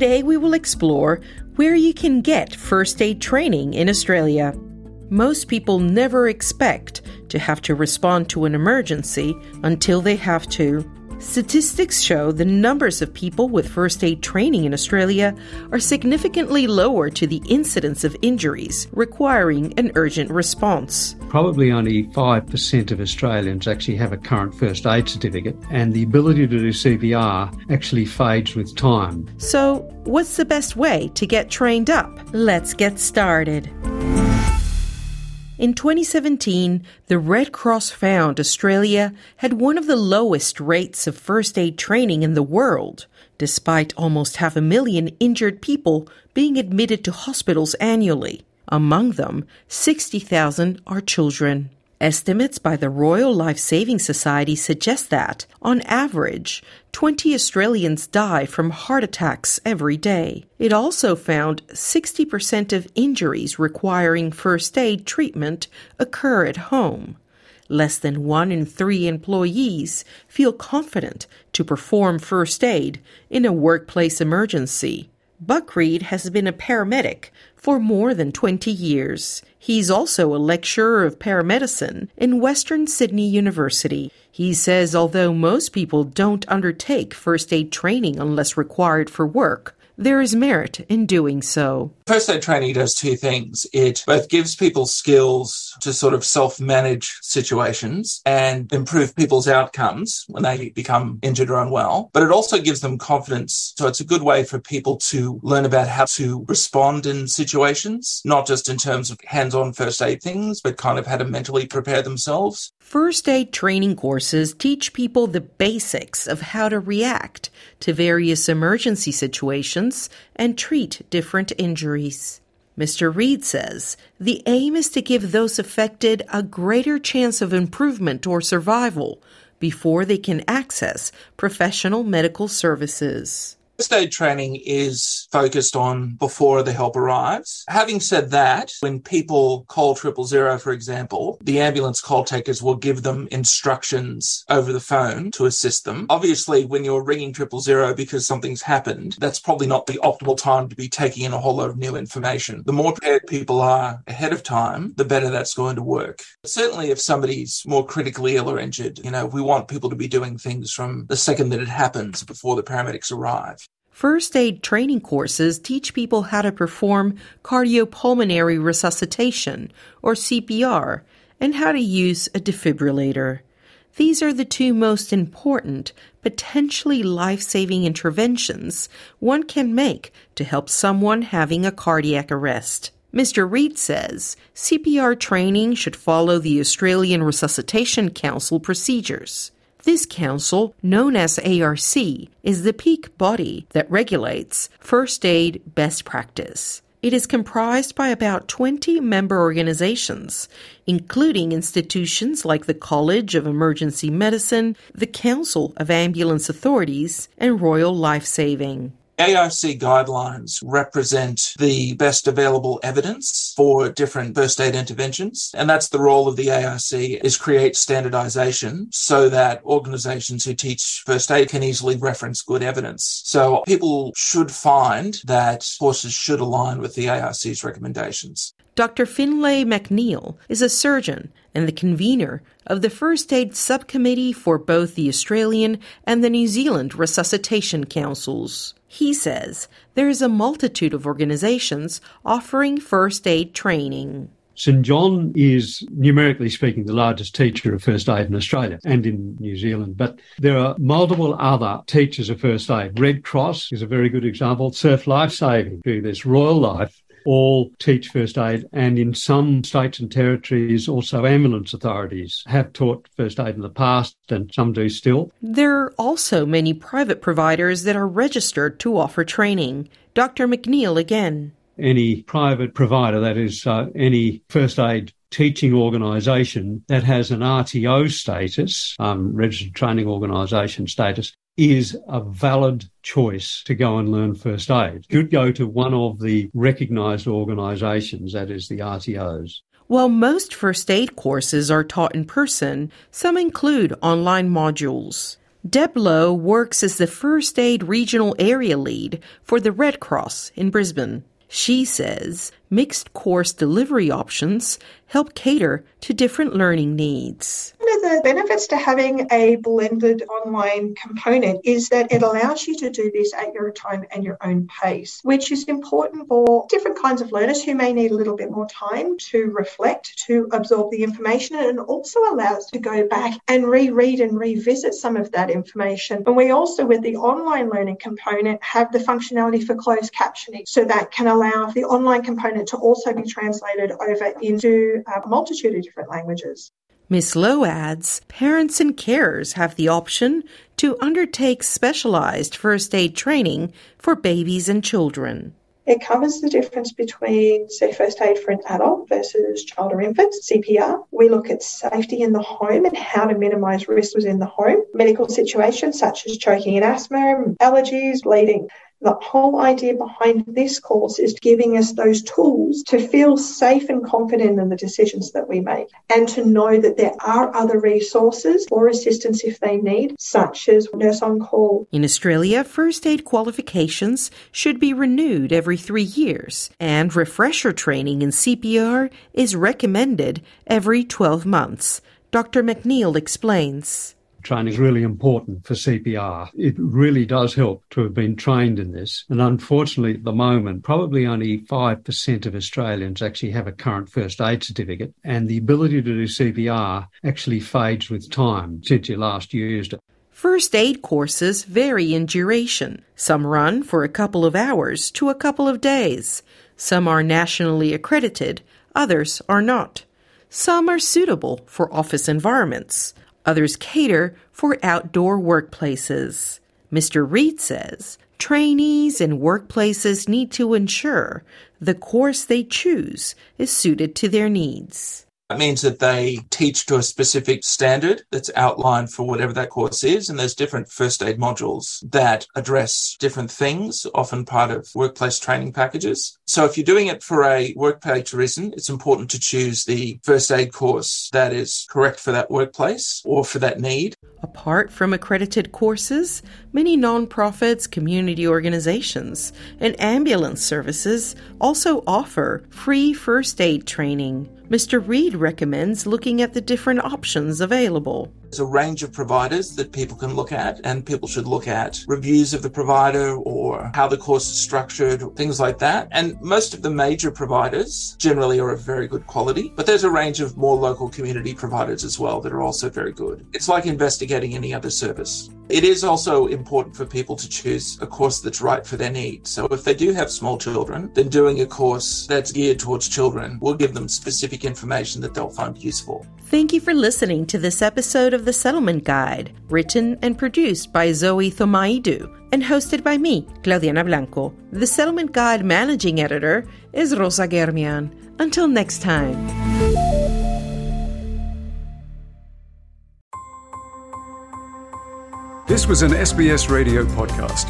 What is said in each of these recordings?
Today we will explore where you can get first aid training in Australia. Most people never expect to have to respond to an emergency until they have to. Statistics show the numbers of people with first aid training in Australia are significantly lower to the incidence of injuries requiring an urgent response. Probably only 5% of Australians actually have a current first aid certificate, and the ability to do CPR actually fades with time. So, what's the best way to get trained up? Let's get started. In 2017, the Red Cross found Australia had one of the lowest rates of first aid training in the world, despite almost half a million injured people being admitted to hospitals annually. Among them, 60,000 are children. Estimates by the Royal Life Saving Society suggest that, on average, 20 Australians die from heart attacks every day. It also found 60% of injuries requiring first aid treatment occur at home. Less than one in three employees feel confident to perform first aid in a workplace emergency. Buck Reed has been a paramedic for more than 20 years. He's also a lecturer of paramedicine in Western Sydney University. He says although most people don't undertake first aid training unless required for work, there is merit in doing so. First aid training does two things. It both gives people skills to sort of self manage situations and improve people's outcomes when they become injured or unwell, but it also gives them confidence. So it's a good way for people to learn about how to respond in situations, not just in terms of hands on first aid things, but kind of how to mentally prepare themselves. First aid training courses teach people the basics of how to react to various emergency situations and treat different injuries. Mr. Reed says the aim is to give those affected a greater chance of improvement or survival before they can access professional medical services. First aid training is focused on before the help arrives. Having said that, when people call triple zero, for example, the ambulance call takers will give them instructions over the phone to assist them. Obviously, when you're ringing triple zero because something's happened, that's probably not the optimal time to be taking in a whole lot of new information. The more prepared people are ahead of time, the better that's going to work. Certainly, if somebody's more critically ill or injured, you know, we want people to be doing things from the second that it happens before the paramedics arrive. First aid training courses teach people how to perform cardiopulmonary resuscitation, or CPR, and how to use a defibrillator. These are the two most important, potentially life saving interventions one can make to help someone having a cardiac arrest. Mr. Reed says CPR training should follow the Australian Resuscitation Council procedures. This council, known as ARC, is the peak body that regulates first aid best practice. It is comprised by about 20 member organizations, including institutions like the College of Emergency Medicine, the Council of Ambulance Authorities, and Royal Life Saving. ARC guidelines represent the best available evidence for different first aid interventions. And that's the role of the ARC is create standardization so that organizations who teach first aid can easily reference good evidence. So people should find that courses should align with the ARC's recommendations. Dr. Finlay McNeil is a surgeon and the convener of the First Aid Subcommittee for both the Australian and the New Zealand Resuscitation Councils. He says there is a multitude of organisations offering first aid training. St John is, numerically speaking, the largest teacher of first aid in Australia and in New Zealand. But there are multiple other teachers of first aid. Red Cross is a very good example. Surf Life Saving, this Royal Life all teach first aid, and in some states and territories, also ambulance authorities have taught first aid in the past, and some do still. There are also many private providers that are registered to offer training. Dr. McNeil again. Any private provider, that is, uh, any first aid teaching organisation that has an RTO status, um, registered training organisation status, is a valid choice to go and learn first aid. Could go to one of the recognised organisations, that is the RTOs. While most first aid courses are taught in person, some include online modules. Deb Lowe works as the First Aid Regional Area Lead for the Red Cross in Brisbane. She says mixed course delivery options help cater to different learning needs. The benefits to having a blended online component is that it allows you to do this at your time and your own pace, which is important for different kinds of learners who may need a little bit more time to reflect, to absorb the information, and also allows to go back and reread and revisit some of that information. And we also, with the online learning component, have the functionality for closed captioning, so that can allow the online component to also be translated over into uh, a multitude of different languages. Ms. Lowe adds parents and carers have the option to undertake specialized first aid training for babies and children. It covers the difference between, say, first aid for an adult versus child or infant, CPR. We look at safety in the home and how to minimise risks within the home, medical situations such as choking and asthma, allergies, bleeding. The whole idea behind this course is giving us those tools to feel safe and confident in the decisions that we make and to know that there are other resources or assistance if they need, such as nurse on call. In Australia, first aid qualifications should be renewed every three years, and refresher training in CPR is recommended every 12 months. Dr. McNeil explains training is really important for CPR. It really does help to have been trained in this. And unfortunately, at the moment, probably only 5% of Australians actually have a current first aid certificate. And the ability to do CPR actually fades with time since you last used it. First aid courses vary in duration. Some run for a couple of hours to a couple of days. Some are nationally accredited, others are not. Some are suitable for office environments. Others cater for outdoor workplaces. Mr. Reed says trainees and workplaces need to ensure the course they choose is suited to their needs. That means that they teach to a specific standard that's outlined for whatever that course is. And there's different first aid modules that address different things, often part of workplace training packages. So if you're doing it for a workplace reason, it's important to choose the first aid course that is correct for that workplace or for that need. Apart from accredited courses, many nonprofits, community organizations, and ambulance services also offer free first aid training. Mr. Reed recommends looking at the different options available. There's a range of providers that people can look at, and people should look at reviews of the provider or how the course is structured, things like that. And most of the major providers generally are of very good quality, but there's a range of more local community providers as well that are also very good. It's like investigating any other service. It is also important for people to choose a course that's right for their needs. So if they do have small children, then doing a course that's geared towards children will give them specific information that they'll find useful. Thank you for listening to this episode of The Settlement Guide, written and produced by Zoe Thomaidou and hosted by me, Claudiana Blanco. The Settlement Guide managing editor is Rosa Germian. Until next time. This was an SBS radio podcast.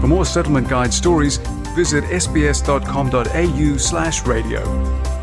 For more settlement guide stories, visit sbs.com.au slash radio.